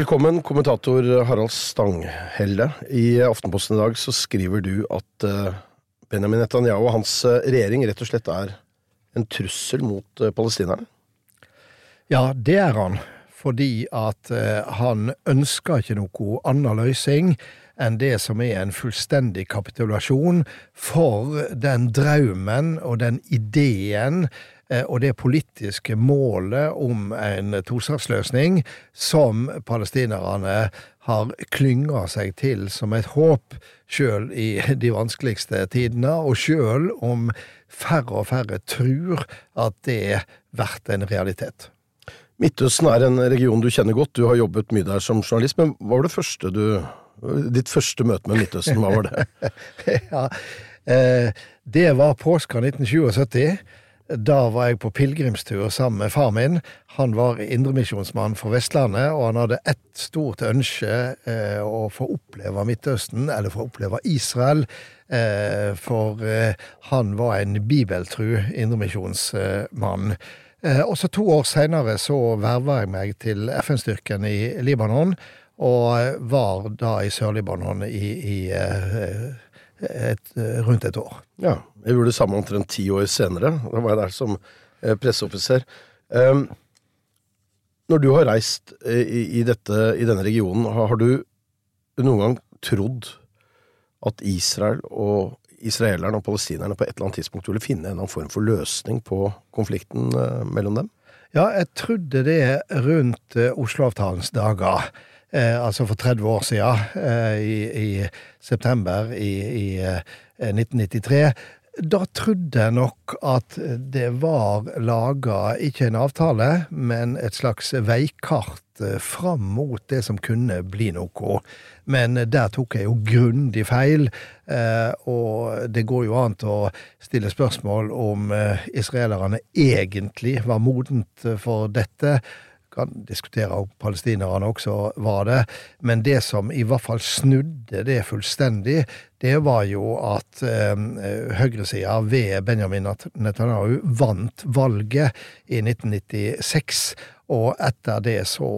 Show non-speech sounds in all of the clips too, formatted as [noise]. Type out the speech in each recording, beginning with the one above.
Velkommen, kommentator Harald Stanghelle. I Aftenposten i dag så skriver du at eh, Benjamin Netanyahu og hans eh, regjering rett og slett er en trussel mot eh, palestinerne. Ja, det er han. Fordi at han ønsker ikke noe annen løsning enn det som er en fullstendig kapitulasjon for den drømmen og den ideen og det politiske målet om en tostatsløsning som palestinerne har klynga seg til som et håp, sjøl i de vanskeligste tidene, og sjøl om færre og færre tror at det blir en realitet. Midtøsten er en region du kjenner godt, du har jobbet mye der som journalist, men hva var det første du Ditt første møte med Midtøsten, hva var det? [laughs] ja, eh, det var påska 1977. Da var jeg på pilegrimstur sammen med far min. Han var indremisjonsmann for Vestlandet, og han hadde ett stort ønske eh, å få oppleve Midtøsten, eller få oppleve Israel. Eh, for eh, han var en bibeltru indremisjonsmann. Eh, og så to år seinere så verva jeg meg til FN-styrken i Libanon, og var da i Sør-Libanon i, i eh, et, rundt et år. Ja, jeg gjorde det samme omtrent ti år senere. Da var jeg der som eh, presseoffiser. Um, når du har reist i, i, dette, i denne regionen, har, du noen gang trodd at Israel og israelerne og palestinerne på et eller annet tidspunkt ville finne en eller annen form for løsning på konflikten eh, mellom dem? Ja, jeg trodde det rundt eh, Oslo-avtalens dager. Eh, altså for 30 år siden, eh, i, i, september i, i eh, 1993. Da trodde jeg nok at det var laga ikke en avtale, men et slags veikart eh, fram mot det som kunne bli noe. Men der tok jeg jo grundig feil, eh, og det går jo an å stille spørsmål om eh, israelerne egentlig var modent for dette kan diskutere om palestinerne også var det, men det som i hvert fall snudde det fullstendig, det var jo at eh, høyresida ved Benjamin Netanyahu vant valget i 1996, og etter det så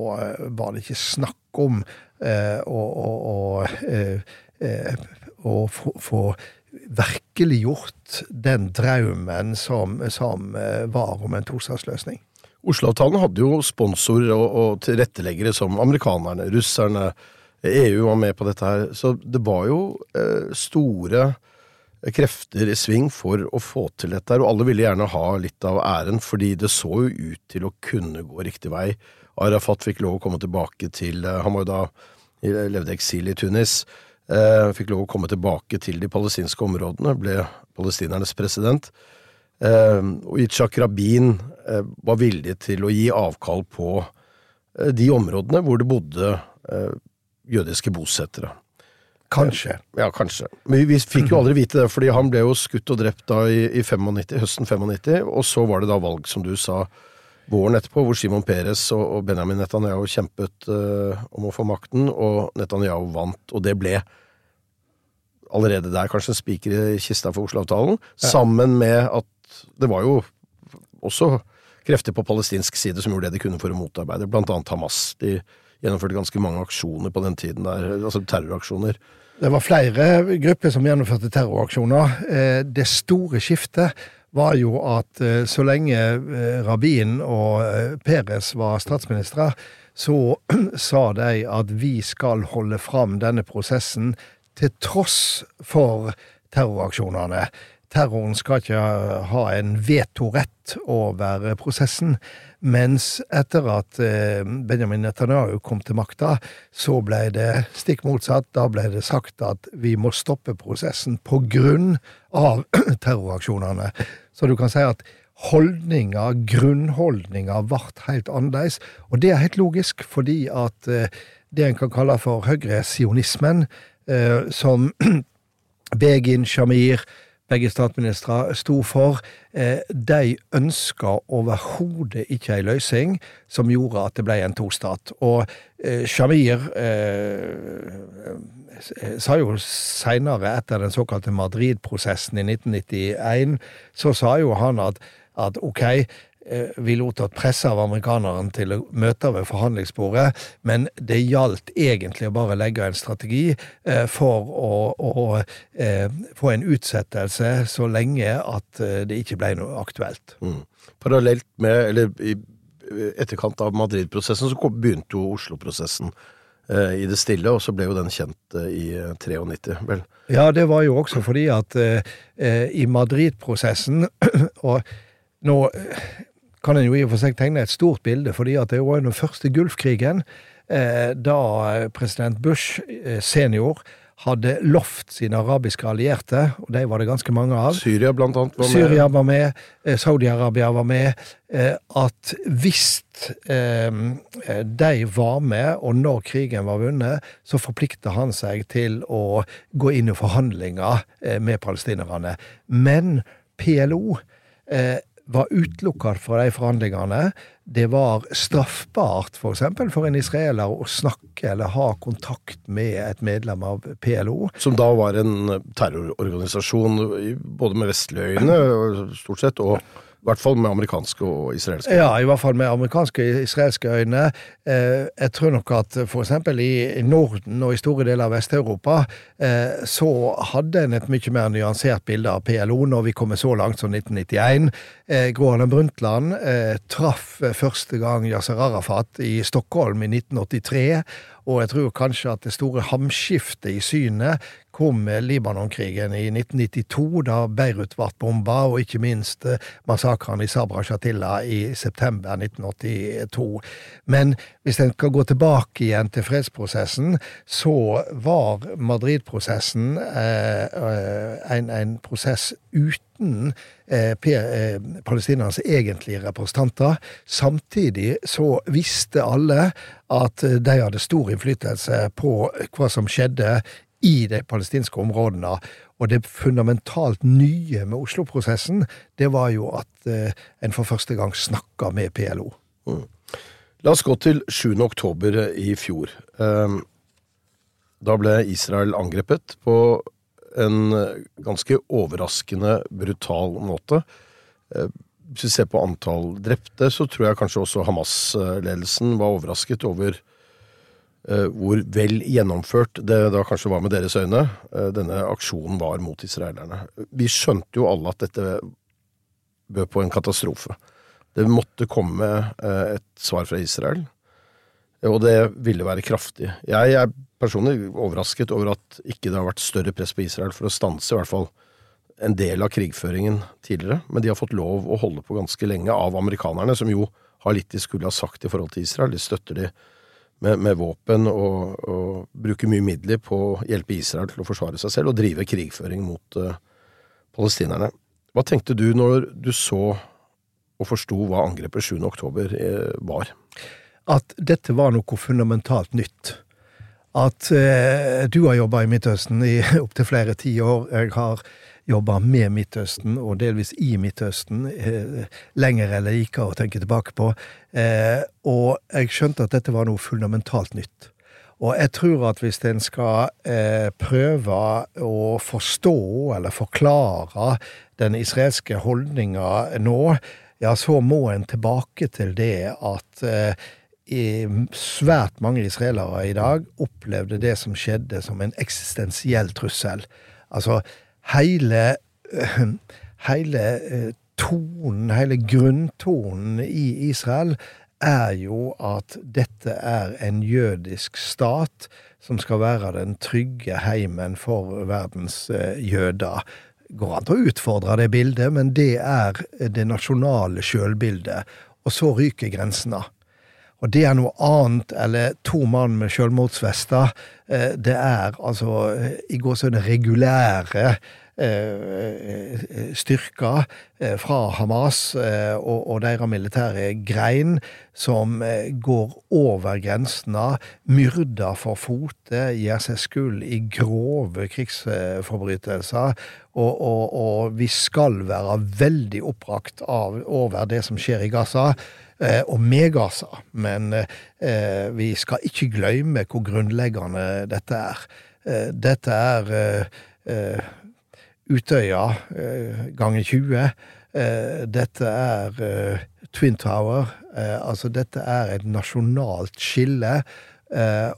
var det ikke snakk om Eh, og, og, få virkeliggjort den drømmen som, som eh, var om en tostatsløsning. Oslo-avtalen hadde jo sponsorer og, og, tilretteleggere som amerikanerne, russerne, EU var med på dette her. Så det var jo eh, store krefter i sving for å få til dette her, og alle ville gjerne ha litt av æren, fordi det så jo ut til å kunne gå riktig vei. Arafat fikk lov å komme tilbake til eh, Han var jo da levde eksil i Tunis. Eh, fikk lov å komme tilbake til de palestinske områdene, ble palestinernes president. Eh, og Yitzhak Rabin var villig til å gi avkall på de områdene hvor det bodde jødiske bosettere. Kanskje. Ja, kanskje. Men vi fikk jo aldri vite det, fordi han ble jo skutt og drept da i, i 95, høsten 95, og så var det da valg, som du sa, våren etterpå, hvor Simon Peres og, og Benjamin Netanyahu kjempet uh, om å få makten, og Netanyahu vant, og det ble allerede der kanskje en spiker i kista for Oslo-avtalen, ja. sammen med at det var jo også krefter på palestinsk side som gjorde det de kunne for å motarbeide, blant annet Hamas. De gjennomførte ganske mange aksjoner på den tiden der, altså terroraksjoner. Det var flere grupper som gjennomførte terroraksjoner. Eh, det store skiftet var jo at eh, så lenge eh, Rabin og Peres var statsministre, så [clears throat] sa de at vi skal holde fram denne prosessen til tross for terroraksjonene. Terroren skal ikke ha en vetorett over prosessen, Mens etter at eh, Benjamin Netanyahu kom til makta, så ble det stikk motsatt. Da ble det sagt at vi må stoppe prosessen på grunn av [clears throat] terroraksjonene. Så du kan si at holdninga, grunnholdninga, ble helt annerledes. Og det er helt logisk, fordi at eh, det en kan kalle for høyresionismen, eh, som [clears throat] Begin, Shamir, begge statsministre sto for, eh, de ønska overhodet ikke ei løsning som gjorde at det ble en tostat. Og eh, Shamir eh, sa jo seinere, etter den såkalte Madrid-prosessen i 1991, så sa jo han at, at ok, vi lot oss presse av amerikaneren til å møte ved forhandlingsbordet, men det gjaldt egentlig å bare legge en strategi eh, for å, å å få en utsettelse så lenge at det ikke ble noe aktuelt. Mm. Parallelt med, eller i etterkant av Madrid-prosessen, så begynte jo Oslo-prosessen i det stille, og så ble jo den kjent i 93, vel? Ja, det var jo også fordi at i Madrid-prosessen [clears throat] og nå kan en jo i og for seg tegne et stort bilde, fordi at det var under den første Gulfkrigen, eh, da president Bush eh, senior hadde lovt sine arabiske allierte, og de var det ganske mange av Syria blant annet var med. Syria var med, eh, Saudi-Arabia var med. Eh, at hvis eh, de var med, og når krigen var vunnet, så forplikta han seg til å gå inn i forhandlinger med palestinerne. Men PLO var utelukket fra de forhandlingene. Det var straffbart f.eks. For, for en israeler å snakke eller ha kontakt med et medlem av PLO. Som da var en terrororganisasjon både med vestlige øyne, stort sett, og i hvert fall med amerikanske og israelske øyne. Ja, i hvert fall med amerikanske og israelske øyne. Eh, jeg tror nok at f.eks. i Norden og i store deler av Vest-Europa eh, så hadde en et mye mer nyansert bilde av PLO når vi kommer så langt som 1991. Eh, Gro Brundtland traff første gang Yasser Arafat i Stockholm i 1983. Og jeg tror kanskje at det store hamskiftet i synet kom med Libanon-krigen i 1992, da Beirut ble bomba, og ikke minst eh, massakren i Sabra Shatila i september 1982. Men hvis en skal gå tilbake igjen til fredsprosessen, så var Madrid-prosessen eh, eh en, en, prosess uten eh, palestinernes egentlige representanter. Samtidig så visste alle at de hadde stor innflytelse på hva som skjedde i de palestinske områdene. Og det fundamentalt nye med Oslo-prosessen, det var jo at en for første gang snakka med PLO. Mm. La oss gå til 7. oktober i fjor. Um, da ble Israel angrepet på en ganske overraskende brutal måte. Uh, hvis vi ser på antall drepte, så tror jeg kanskje også Hamas-ledelsen var overrasket over Eh, hvor vel gjennomført det da kanskje var med deres øyne, eh, denne aksjonen var mot israelerne. Vi skjønte jo alle at dette bød på en katastrofe. Det måtte komme eh, et svar fra Israel, og det ville være kraftig. Jeg er personlig overrasket over at ikke det har vært større press på Israel for å stanse i hvert fall en del av krigføringen tidligere, men de har fått lov å holde på ganske lenge av amerikanerne, som jo har litt de skulle ha sagt i forhold til Israel. De støtter de med, med våpen og, og, bruker mye midler på å hjelpe Israel til å forsvare seg selv og drive krigføring mot uh, palestinerne. Hva tenkte du når du så og forsto hva angrepet 7. oktober eh, var? At dette var noe fundamentalt nytt. At eh, du har jobba i Midtøsten i [laughs] opptil flere tiår. Jeg har jobba med Midtøsten, og delvis i Midtøsten, eh, lenger eller ikke å tenke tilbake på. Eh, og jeg skjønte at dette var noe fundamentalt nytt. Og jeg tror at hvis en skal eh, prøve å forstå eller forklare den israelske holdninga nå, ja, så må en tilbake til det at eh, svært mange israelere i dag opplevde det som skjedde, som en eksistensiell trussel. Altså, hele, [clears throat] hele eh, tonen, hele grunntonen i Israel er jo at dette er en jødisk stat som skal være den trygge heimen for verdens eh, jøder. Går an til å utfordre det bildet, men det er det nasjonale sjølbildet. og så ryker grensene. Og det er noe annet eller to mann med selvmordsvester. Eh, det er altså i går sånne regulære Eh, styrker eh, fra Hamas eh, og, deres militære grein som går over grensene, myrder for fote, gir seg skyld i grove krigsforbrytelser. Og, og, og, vi skal være veldig oppbrakt over det som skjer i Gaza og med Gaza. Men eh, vi skal ikke glemme hvor grunnleggende dette er. Eh, dette er eh, Utøya eh, ganger 20. Eh, dette er eh, Twin Tower. altså dette er et nasjonalt skille.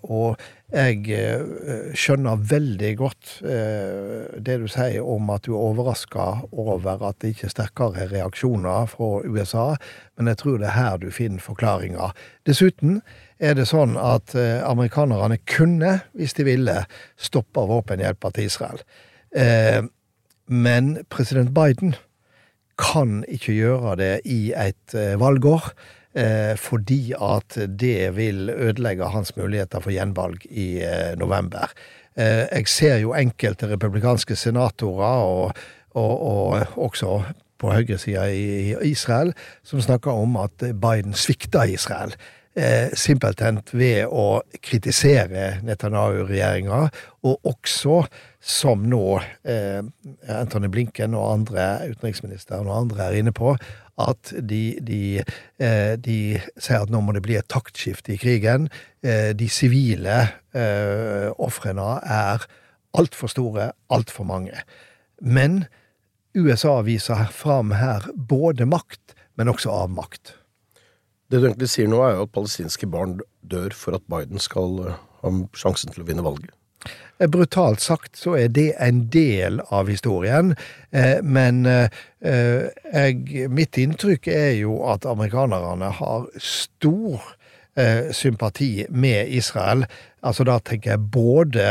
og jeg skjønner veldig godt det du sier om at du er overraska over at det ikke er sterkere reaksjoner fra USA, men jeg tror det er her du finner forklaringa. Dessuten er det sånn at amerikanerne kunne, hvis de ville, stoppa våpenhjelpa til Israel. Men president Biden kan ikke gjøre det i et eh, valgår. Eh, fordi at det vil ødelegge hans muligheter for gjenvalg i eh, november. Jeg ser jo enkelte republikanske senatorer, og, og, og også på høyresida i Israel, som snakker om at Biden svikta Israel eh, simpelthen ved å kritisere Netanyahu-regjeringa, og også, som nå eh, Anthony Blinken og andre utenriksministeren og andre er inne på, at de, de, eh, de sier at nå må det bli et taktskifte i krigen. Eh, de sivile eh, ofrene er altfor store, altfor mange. Men USA viser fram her både makt, men også avmakt. Det du egentlig sier nå, er jo at palestinske barn dør for at Biden skal eh, ha sjansen til å vinne valget. Eh, brutalt sagt så er det en del av historien, eh, men jeg, mitt inntrykk er jo at amerikanerne har stor sympati med Israel. Altså Da tenker jeg både,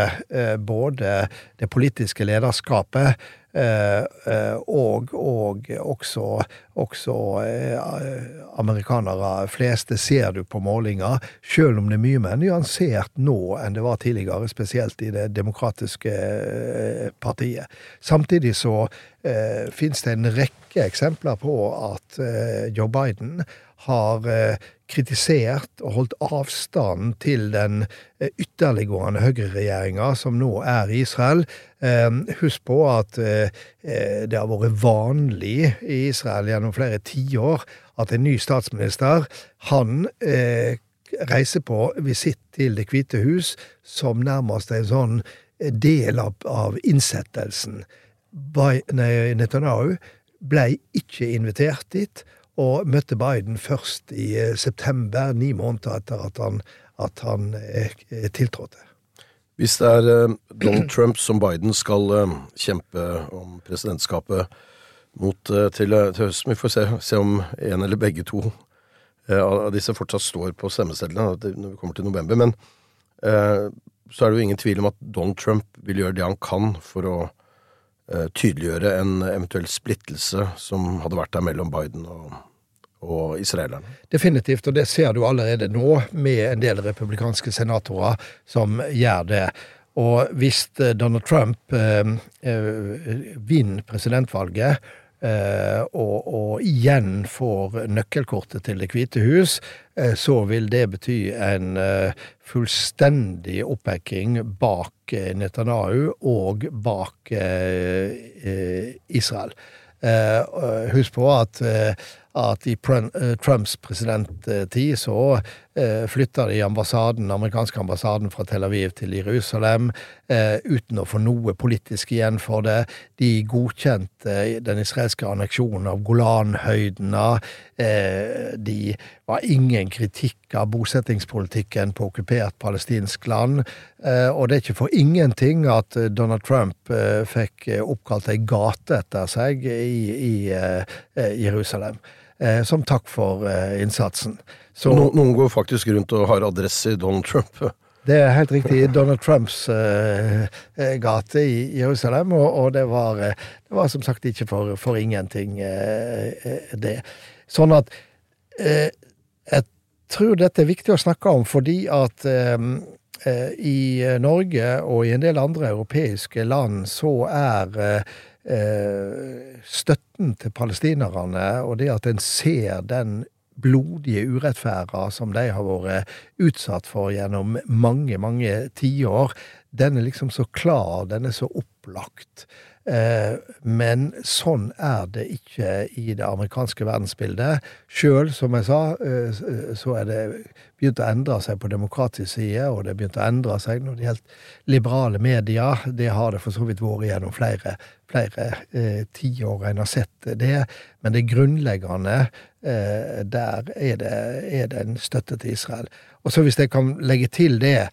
både det politiske lederskapet og, og også, også eh, amerikanere fleste ser du på målinger, selv om det er mye mer nyansert nå enn det var tidligere, spesielt i det demokratiske partiet. Samtidig så eh, finnes det en rekke eksempler på at eh, Joe Biden har eh, kritisert og holdt avstand til den eh, ytterliggående høyreregjeringa som nå er i Israel. Ehm, husk på at eh, det har vært vanlig i Israel gjennom flere tiår at en ny statsminister han reiser på visitt til Det hvite hus som nærmest en sånn del av, av innsettelsen. Netanyahu ble ikke invitert dit og møtte Biden først i eh, september, ni måneder etter at han, at han eh, tiltrådte. Hvis det er eh, Donald Trump som Biden skal kjempe om presidentskapet mot til, til høsten, vi får se, se, om en eller begge to av disse fortsatt står på stemmesedlene når vi kommer til november. Men så er det jo ingen tvil om at Donald Trump vil gjøre det han kan for å tydeliggjøre en eventuell splittelse som hadde vært der mellom Biden og, og israelerne. Definitivt, og det ser du allerede nå med en del republikanske senatorer som gjør det. Og hvis eh, Donald Trump eh, eh, vinner presidentvalget, Eh, og, og, igjen får nøkkelkortet til Det hvite hus, eh, så vil det bety en eh, fullstendig opphekking bak Netanyahu og bak Israel. Husk på at at i eh, Trumps presidenttid så eh, flytta de ambassaden, amerikanske ambassaden fra Tel Aviv til Jerusalem eh, uten å få noe politisk igjen for det. De godkjente den israelske anneksjonen av Golanhøydene. De var ingen kritikk av bosettingspolitikken på okkupert palestinsk land. Og det er ikke for ingenting at Donald Trump fikk oppkalt ei gate etter seg i, i Jerusalem. Eh, som takk for eh, innsatsen. Så, no, noen går faktisk rundt og har adresse i Donald Trump? [laughs] Det er helt riktig. Donald Trumps uh, gate i Jerusalem. Og, og det, var, det, var, som sagt ikke for, for ingenting, uh, det. Sånn at eh, jeg tror dette er viktig å snakke om fordi at eh, eh, i Norge og i en del andre europeiske land så er eh, eh, støtten til palestinerne og det at en ser den blodige urettferda som de har vært utsatt for gjennom mange, mange tiår, den er liksom så klar, den er så opplagt. Eh, men sånn er det ikke i det amerikanske verdensbildet. Sjøl, som jeg sa, eh, så er det begynt å endre seg på demokratisk side, og det er begynt å endre seg når det gjelder liberale medier. Det har det for så vidt vært gjennom flere, flere eh, tiår en har sett det. Men det grunnleggende, eh, der er det, er det en støtte til Israel. Og så hvis jeg kan legge til det,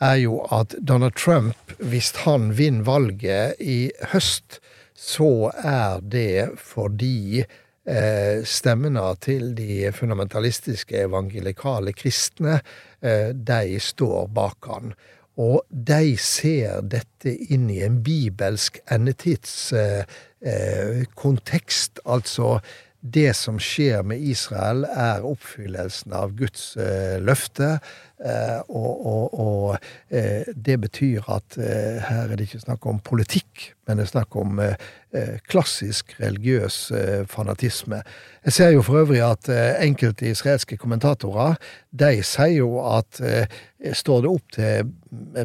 er jo at Donald Trump, hvis han vinner valget i høst, så er det fordi eh, stemmene til de fundamentalistiske evangelikale kristne, eh, de står bak han. Og de ser dette inn i en bibelsk endetidskontekst. Eh, altså det som skjer med Israel, er oppfyllelsen av Guds løfte. Eh, og, og, og eh, det betyr at eh, her er det ikke snakk om politikk, men det er snakk om klassisk religiøs fanatisme. Jeg ser jo for øvrig at enkelte israelske kommentatorer de sier jo at står det opp til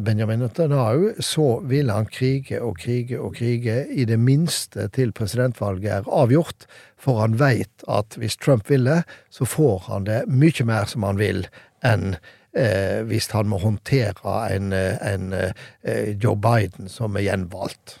Benjamin Netanyahu, så vil han krige og krige og krige, i det minste til presidentvalget er avgjort. For han veit at hvis Trump vil det, så får han det mye mer som han vil, enn eh, hvis han må håndtere en, eh, en eh, Joe Biden som er gjenvalgt.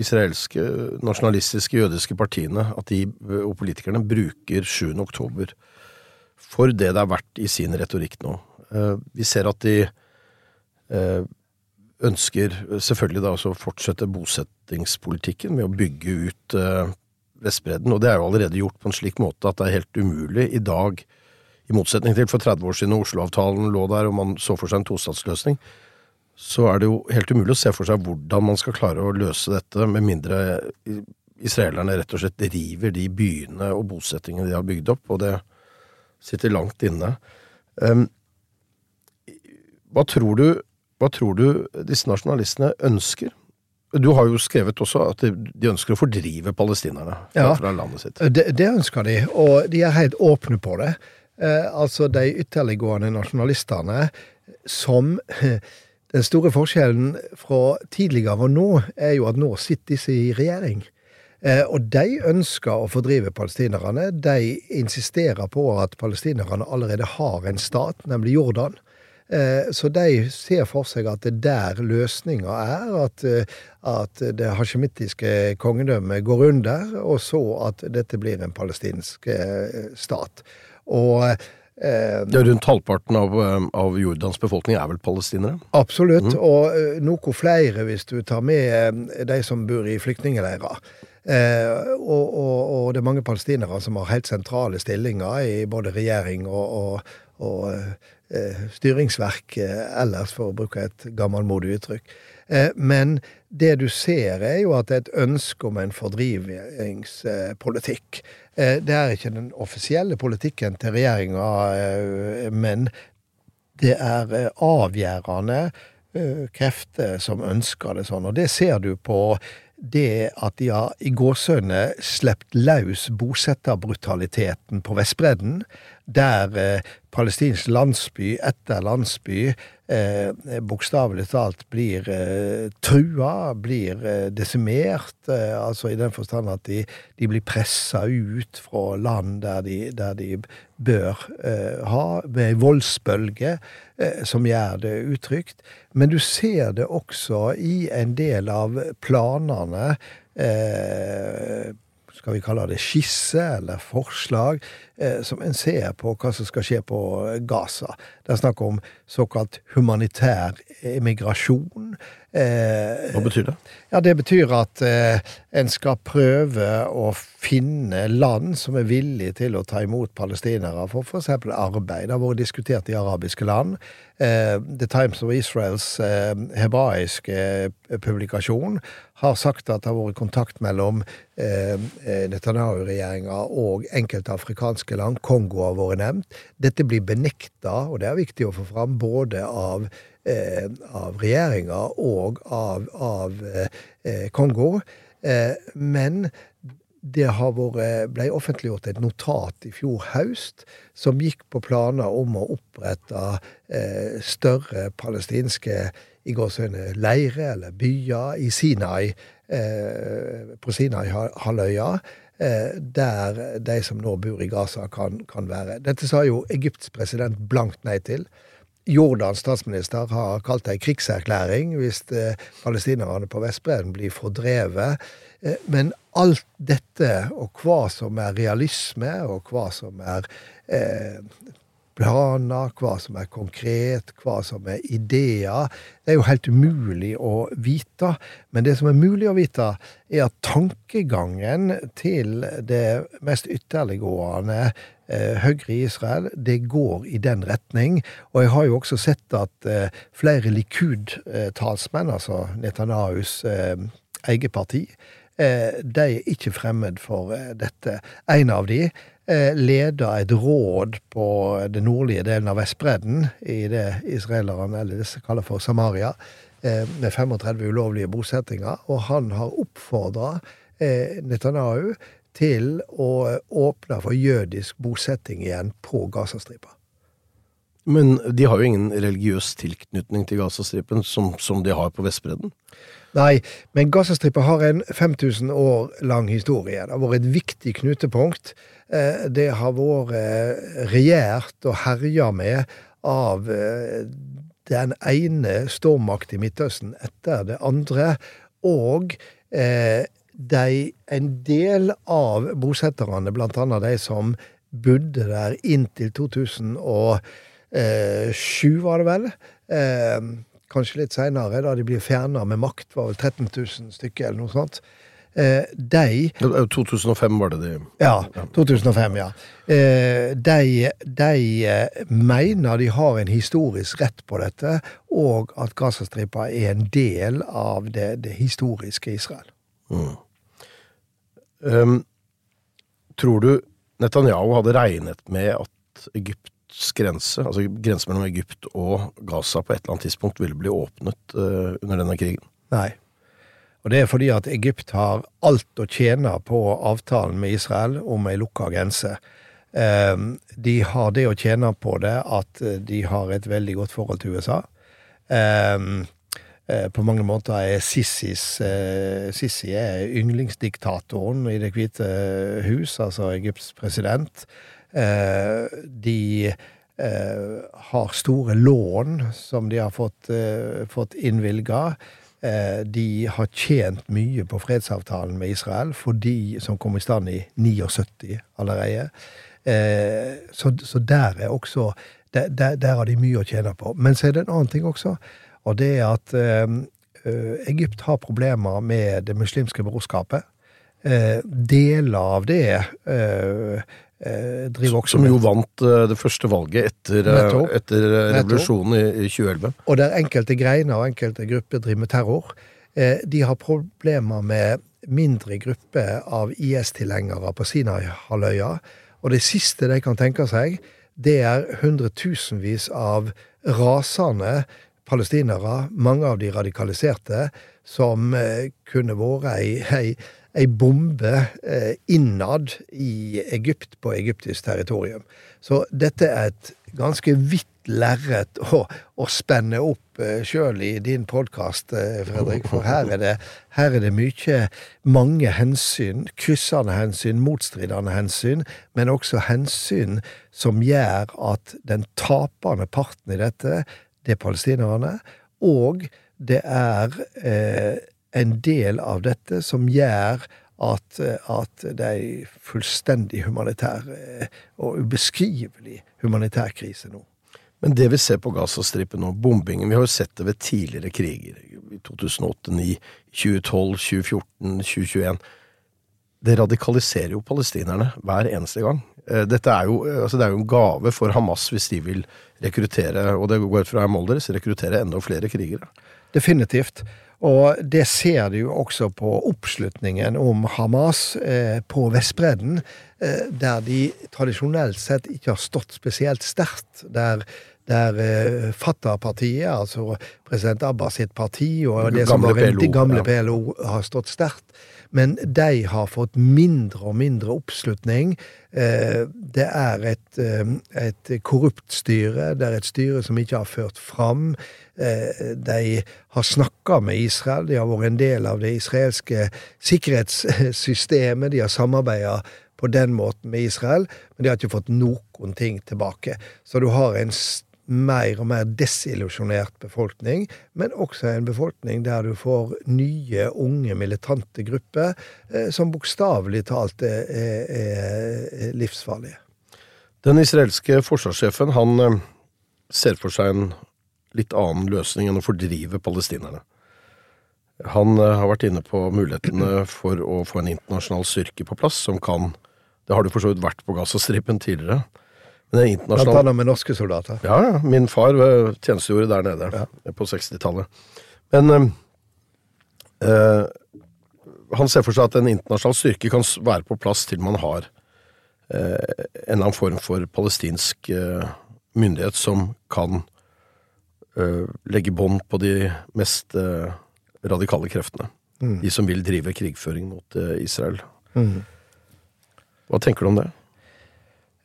israelske, nasjonalistiske, jødiske partiene at de, og politikerne bruker 7. oktober for det det er verdt i sin retorikk nå. Eh, Vi ser at de eh, ønsker selvfølgelig da også å fortsette bosettingspolitikken med å bygge ut eh, Vestbredden, og det er jo allerede gjort på en slik måte at det er helt umulig i dag, i motsetning til for 30 år siden Oslo-avtalen lå der og man så for seg en tostatsløsning, så er det jo helt umulig å se for seg hvordan man skal klare å løse dette, med mindre israelerne rett og slett river de byene og bosettingene de har bygd opp, og det sitter langt inne. Um, hva tror du, hva tror du disse nasjonalistene ønsker? Du har jo skrevet også at de, ønsker å fordrive palestinerne fra, Ja. fra landet sitt. Det, det ønsker de, og de er helt åpne på det. Eh, altså de ytterliggående nasjonalistene som Den store forskjellen fra tidligere og nå er jo at nå sitter disse i regjering. Eh, og de ønsker å fordrive palestinerne. De insisterer på at palestinerne allerede har en stat, nemlig Jordan. Eh, Så de ser for seg at det er der løsninga er, at, eh, at det hasjemittiske kongedømmet går under, og så at dette blir en palestinsk eh, stat. Og Ja, rundt halvparten av, um, av Jordans befolkning er vel palestinere? Absolutt, og eh, noe flere hvis du tar med eh, de som bor i flyktningleirer. Eh, og, og, og det er mange palestinere som har helt sentrale stillinger i både regjering og, og, eh, styringsverk eh, ellers, for å bruke et gammelmodig uttrykk. Eh, men det du ser, er jo at det er et ønske om en fordrivingspolitikk. Eh, det er ikke den offisielle politikken til regjeringa, eh, men det er eh, avgjørende krefter som ønsker det sånn. Og det ser du på det at de har i gåsøgne sluppet løs bosetterbrutaliteten på Vestbredden, der eh, palestinsk landsby etter landsby eh, bokstavelig talt blir eh, trua, blir eh, desimert, eh, altså i den forstand at de, de blir pressa ut fra land der de, der de bør eh, ha, ved ei voldsbølge eh, som gjør det utrygt. Men du ser det også i en del av planene eh, skal vi kalle det skisse eller forslag, eh, som en ser på hva som skal skje på Gaza. Det er snakk om såkalt humanitær emigrasjon. Eh, Hva betyr det? ja, Det betyr at eh, en skal prøve å finne land som er villige til å ta imot palestinere for f.eks. arbeid. Det har vært diskutert i arabiske land. Eh, The Times of Israels eh, hebraiske eh, publikasjon har sagt at det har vært kontakt mellom Netanyahu-regjeringa og enkelte afrikanske land. Kongo har vært nevnt. Dette blir benekta, og det er viktig å få fram, både av av regjeringa og av, av Kongo. Eh, men det vært, ble offentliggjort et notat i fjor høst som gikk på planer om å opprette eh, større palestinske i gåseøyne leire eller byer i Sinai, eh, på Sinai-halvøya. Eh, der de som nå bor i Gaza, kan, kan være. Dette sa jo Egypts president blankt nei til. Jordans statsminister har kalt det en krigserklæring hvis eh, palestinerne på Vestbredden blir fordrevet. Eh, men alt dette, og hva som er realisme, og hva som er eh, planer, hva som er konkret, hva som er ideer, det er jo helt umulig å vite. Men det som er mulig å vite, er at tankegangen til det mest ytterliggående eh, Høyre i Israel, det går i den retning. Og jeg har jo også sett at eh, flere Likud-talsmenn, altså Netanyahus eh, eget parti, de er ikke fremmed for dette. En av de eh, leder et råd på den nordlige delen av Vestbredden, i det israelerne eller disse kaller for Samaria, eh, med 35 ulovlige bosettinger. Og han har oppfordra eh, Netanyahu til å åpne for jødisk bosetting igjen på Gazastripa. Men de har jo ingen religiøs tilknytning til Gazastripen som, som de har på Vestbredden. Nei, men Gazastripa har en 5000 år lang historie. Det har vært et viktig knutepunkt. Eh, Det har vært eh, regjert og herja med av eh, den ene stormakt i Midtøsten etter det andre. Og de, en del av bosetterne, annet de som bodde der inntil 2007, var det vel, kanskje litt seinere, da de blir fjerna med makt, var vel 13 000 stykker eller noe sånt. Eh, de 2005 var det de Ja, 2005, ja. Eh, de, de eh, mener de har en historisk rett på dette, og at Gazastripa er en del av det, det historiske Israel. Um, tror du Netanyahu hadde regnet med at Egypts grense, altså grensen mellom Egypt og Gaza, på et eller annet tidspunkt ville bli åpnet uh, under denne krigen? Nei. Og det er fordi at Egypt har alt å tjene på avtalen med Israel om ei lukka grense. Eh, de har det å tjene på det at eh, de har et veldig godt forhold til USA. Eh, eh, på mange måter er Sissis eh, Sissi er yndlingsdiktatoren i Det hvite hus, altså Egypts president. De har store lån som de har fått, fått innvilga. Eh, De har tjent mye på fredsavtalen med Israel, fordi, som kom i stand i 79 allerede. Eh, Så, så der er også der, der, der har de mye å tjene på. Men så er det en annen ting også, og det er at eh, Egypt har problemer med det muslimske brorskapet. Deler av det driver også Som jo vant eh, det første valget etter, eh, etter eh, revolusjonen i, i 2011. og der enkelte greiner og enkelte grupper driver med terror. Eh, de har problemer med mindre grupper av IS-tilhengere på Sinai-halvøya. Og det siste de kan tenke seg, det er hundretusenvis av rasende palestinere, mange av de radikaliserte, som eh, kunne vært ei, ei, ei bombe eh, innad i Egypt, på egyptisk territorium. Så dette er et ganske vidt lerret å, å spenne opp uh, sjøl i din podkast, Fredrik. For her er, det, her er det mye, mange hensyn, kryssende hensyn, motstridende hensyn, men også hensyn som gjør at den tapende parten i dette, det er palestinerne, og det er eh, en del av dette som gjør at, at det er ei fullstendig humanitær og ubeskrivelig humanitær krise nå. Men det vi ser på Gazastripen nå, bombingen Vi har jo sett det ved tidligere kriger. I 2008, 2009, 2012, 2014, 2021. Det radikaliserer jo palestinerne hver eneste gang. Eh, dette er jo, eh, altså det er jo en gave for Hamas hvis de vil rekruttere, og det går ut fra målet deres, rekruttere enda flere krigere. Definitivt. Og det ser du jo også på oppslutningen om Hamas eh, på Vestbredden, eh, der de tradisjonelt sett ikke har stått spesielt sterkt. Der der eh, Fatah-partiet, altså president Abbas sitt parti, og det som var PLO, gamle gamle PLO, har stått sterkt. Men de har fått mindre og mindre oppslutning. Uh, det er et, et, korrupt styre. Det er et styre som ikke har ført fram. De har snakka med Israel. De har vært en del av det israelske sikkerhetssystemet. De har samarbeida på den måten med Israel, men de har ikke fått noen ting tilbake. Så du har en mer og mer desillusjonert befolkning, men også en befolkning der du får nye, unge, militante grupper eh, som bokstavelig talt er, er, livsfarlige. Den israelske forsvarssjefen han eh, ser for seg en litt annen løsning enn å fordrive palestinerne. Han eh, har vært inne på mulighetene for å få en internasjonal styrke på plass som kan Det har det for så vidt vært på Gazastripen tidligere Blant annet med norske soldater? Ja, ja. Min far tjenestegjorde der nede ja. på 60-tallet. Men øh, han ser for seg at en internasjonal styrke kan være på plass til man har øh, en eller annen form for palestinsk øh, myndighet som kan legge bånd på de mest radikale kreftene. Mm. De som vil drive krigføring mot Israel. Mm. Hva tenker du om det?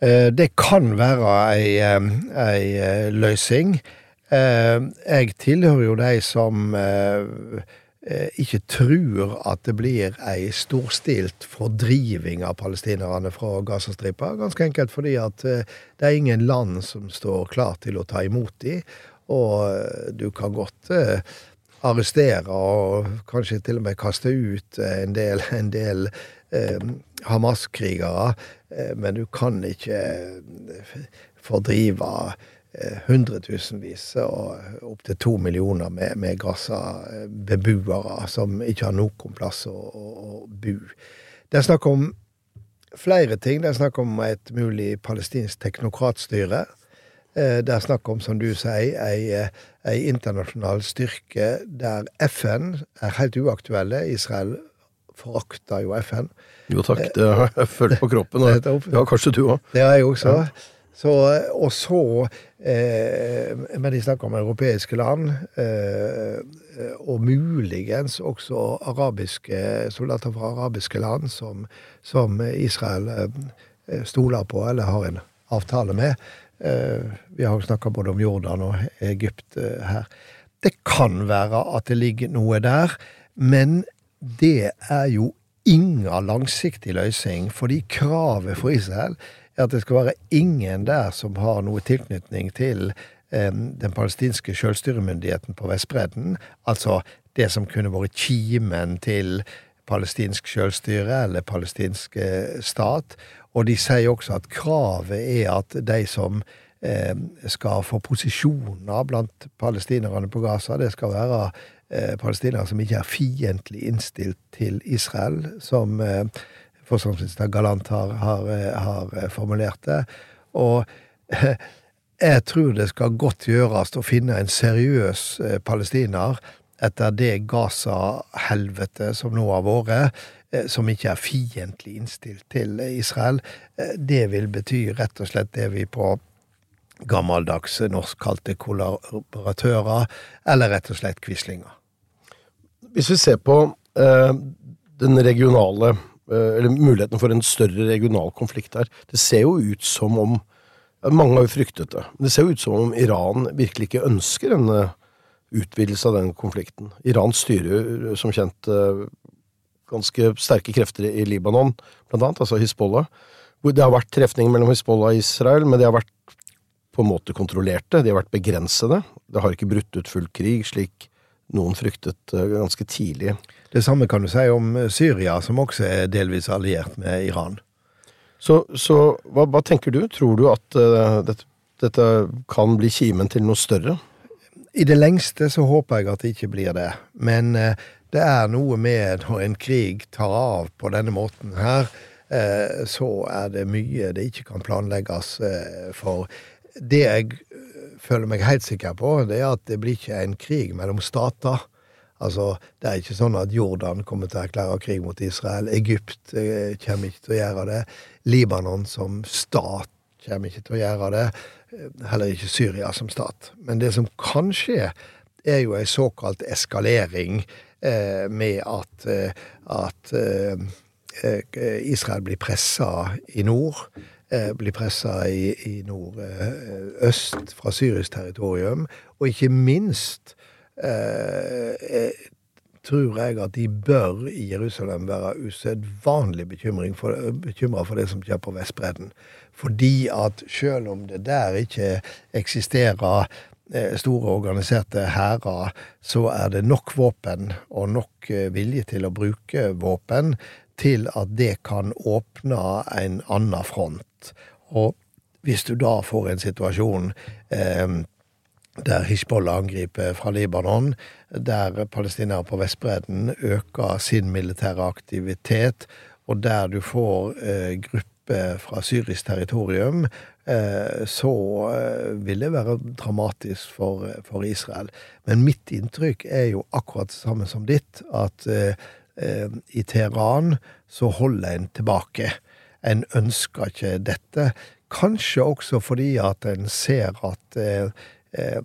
Eh, det kan være ei, ei eh, løsning. Eh, jeg tilhører jo de som ikke tror at det blir ei storstilt fordriving av palestinerne fra Gazastripa. Ganske enkelt fordi at det er ingen land som står klar til å ta imot dem. Og du kan godt arrestere og kanskje til og med kaste ut en del, [laughs] del eh, Hamas-krigere, eh, men du kan ikke eh, fordrive eh, hundretusenvis og opptil to millioner med, med Gaza-beboere som ikke har noen plass å, å, å bo. Det er snakk om flere ting. Det er snakk om et mulig palestinsk teknokratstyre. Det er snakk om, som du sier, ei, ei internasjonal styrke der FN er helt uaktuelle. Israel forakter jo FN. Jo takk, det har jeg følt på kroppen. Og, [laughs] ja, kanskje du òg. Det har jeg også. Så, og så eh, Men de snakker om europeiske land, eh, og muligens også arabiske soldater fra arabiske land som, som Israel eh, stoler på eller har en avtale med. Eh, vi har jo snakka både om Jordan og Egypt eh, her. Det kan være at det ligger noe der, men det er jo ingen langsiktig løsning, fordi kravet for Israel er at det skal være ingen der som har noe tilknytning til eh, den palestinske selvstyremyndigheten på Vestbredden, altså det som kunne vært kimen til palestinsk selvstyre eller palestinsk eh, stat. Og de sier også at kravet er at de som eh, skal få posisjoner blant palestinerne på Gaza, det skal være eh, palestinere som ikke er fiendtlig innstilt til Israel, som forsvarsminister Galant har, har, har, formulert det. Og jeg tror det skal godt gjøres å finne en seriøs palestiner etter det Gaza-helvetet som nå har vært, eh, som ikke er fiendtlig innstilt til Israel. Det vil bety rett og slett det vi på gammeldags norsk kalte kollaboratører, eller rett og slett quislinger. Hvis vi ser på eh, den regionale eh, Eller muligheten for en større regional konflikt her. Det ser jo ut som om Mange har jo fryktet det. Men det ser jo ut som om Iran virkelig ikke ønsker denne eh, utvidelse av den konflikten. Iran styrer jo som kjent eh, ganske sterke krefter i Libanon, blant annet, altså Hizbollah. Det har vært trefninger mellom Hizbollah og Israel, men de har vært på en måte kontrollerte, de har vært begrensede. Det har ikke brutt ut full krig, slik noen fryktet eh, ganske tidlig. Det samme kan du si om Syria, som også er delvis alliert med Iran. Så, så hva, hva, tenker du? Tror du at uh, dette, dette, kan bli kimen til noe større? I det lengste så håper jeg at det ikke blir det. Men uh, det er noe med når en krig tar av på denne måten her, uh, så er det mye det ikke kan planlegges for. Det jeg føler meg helt sikker på, det er at det blir ikke en krig mellom stater. Altså, Det er ikke sånn at Jordan kommer til å erklære krig mot Israel. Egypt eh, kommer ikke til å gjøre det. Libanon som stat kommer ikke til å gjøre det. Eh, heller ikke Syria som stat. Men det som kan skje, er jo en såkalt eskalering eh, med at, eh, at eh, eh Israel blir pressa i nord. blir pressa i, i nordøst fra syrisk territorium. Og ikke minst tror jeg at de bør i Jerusalem være usedvanlig bekymra for det som skjer på Vestbredden. Fordi at selv om det der ikke eksisterer eh, store organiserte hærer, så er det nok våpen og nok eh, vilje til å bruke våpen til at det kan åpne en annen front. Og hvis du da får en situasjon eh, der Hizbollah angriper fra Libanon, der palestinere på Vestbredden øker sin militære aktivitet, og der du får eh, grupper fra syrisk territorium, eh, så eh, vil det være dramatisk for, for, Israel. Men mitt inntrykk er jo akkurat det samme som ditt, at eh, eh, i Teheran så holder en tilbake. En ønsker ikke dette. Kanskje også fordi at en ser at eh,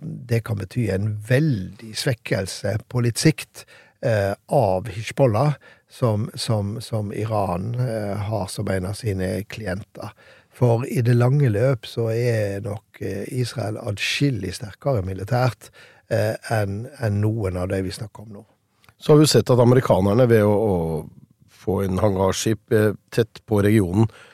det kan bety en veldig svekkelse på litt sikt eh, av Hizbollah, som, som, som Iran eh, har som en av sine klienter. For i det lange løp så er nok Israel adskillig sterkere militært enn en noen av de vi snakker om nå. Så har vi sett at amerikanerne, ved å, å få en hangarskip tett på regionen, Eh,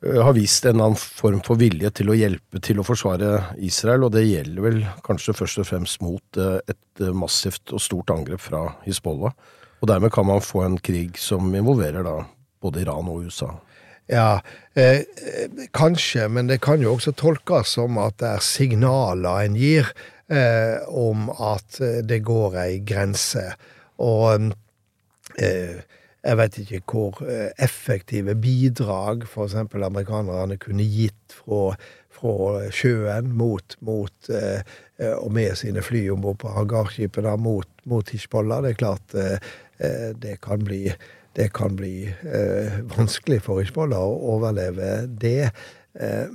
har vist en annen form for vilje til å hjelpe til å forsvare Israel, og det gjelder vel kanskje først og fremst mot eh, et eh, massivt og stort angrep fra Hizbollah. Og dermed kan man få en krig som involverer da både Iran og USA. Ja, eh, kanskje, men det kan jo også tolkes som at det er signaler en gir eh, om at det går ei grense. Og eh, jeg vet ikke hvor eh, effektive bidrag f.eks. amerikanerne kunne gitt fra, fra sjøen mot, mot eh, eh, og med sine fly om bord på hangarskipene mot, mot Hizbollah. Det er klart det kan bli, det kan bli vanskelig for Hizbollah å overleve det.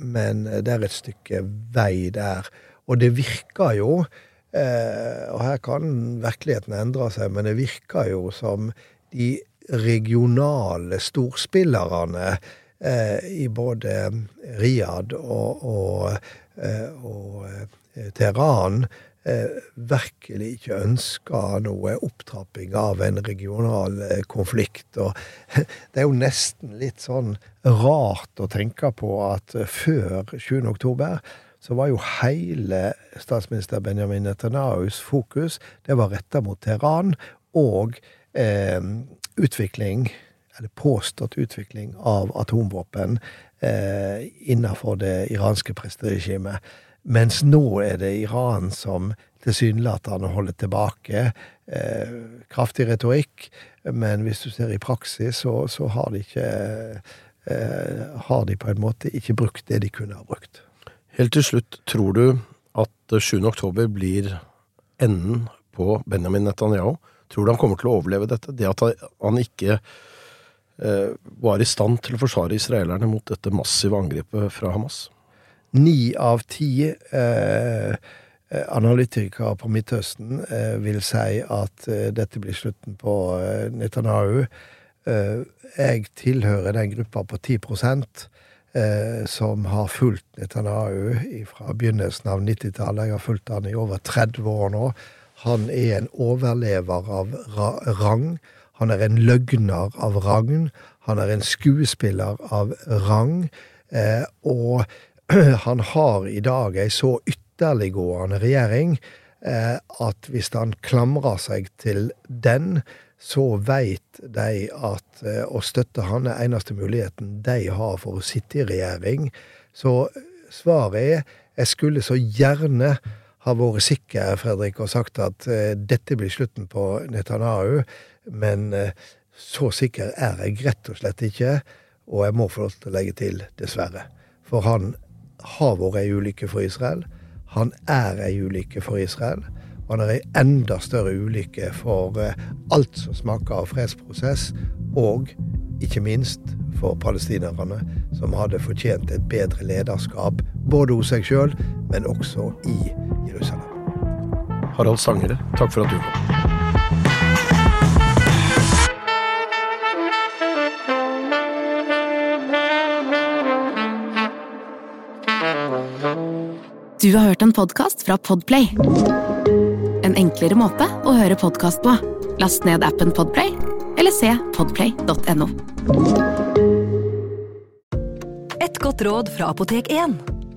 Men det er et stykke vei der. Og det virker jo, og her kan virkeligheten endre seg, men det virker jo som de regionale storspillerne eh, i både Riyadh og, og, eh, og eh, Teheran eh, virkelig ikke ønska noe opptrapping av en regional konflikt. Og [laughs] det er jo nesten litt sånn rart å tenke på at før 7. oktober så var jo hele statsminister Benjamin Netanyahus fokus det var retta mot Teheran og eh, utvikling, eller påstått utvikling, av atomvåpen eh, innenfor det iranske presteregimet. Mens nå er det Iran som tilsynelatende holder tilbake. Eh, kraftig retorikk, men hvis du ser i praksis, så, så har de ikke eh, Har de på en måte ikke brukt det de kunne ha brukt. Helt til slutt, tror du at 7. oktober blir enden på Benjamin Netanyahu? Tror du han kommer til å overleve dette? Det at han ikke eh, var i stand til å forsvare israelerne mot dette massive angrepet fra Hamas? ni av ti eh, analytikere på Midtøsten eh, vil si at eh, dette blir slutten på eh, Netanyahu. Eh, jeg tilhører den gruppa på 10 eh, som har fulgt Netanyahu fra begynnelsen av 90-tallet. Jeg har fulgt han i over 30 år nå. Han er en overlever av ra rang. Han er en løgner av rang. Han er en skuespiller av rang. Eh, og [clears throat] han har i dag ei så ytterliggående regjering eh, at hvis han klamrer seg til den, så veit de at eh, å støtte han er eneste muligheten de har for å sitte i regjering. Så svaret er jeg skulle så gjerne ha vært sikker, Fredrik, og sagt at eh, dette blir slutten på Netanyahu, men eh, så sikker er jeg rett og slett ikke, og jeg må få lov til å legge til dessverre. For han har vært ei ulykke for Israel. Han er ei ulykke for Israel. Og han er ei enda større ulykke for eh, alt som smaker av fredsprosess, og ikke minst for palestinerne, som hadde fortjent et bedre lederskap, både hos seg sjøl, men også i Jerusalem. Harald Stangere, takk for at du kom. Du har hørt en podkast fra Podplay. En enklere måte å høre podkast på. Last ned appen Podplay, eller se podplay.no. Et godt råd fra Apotek 1.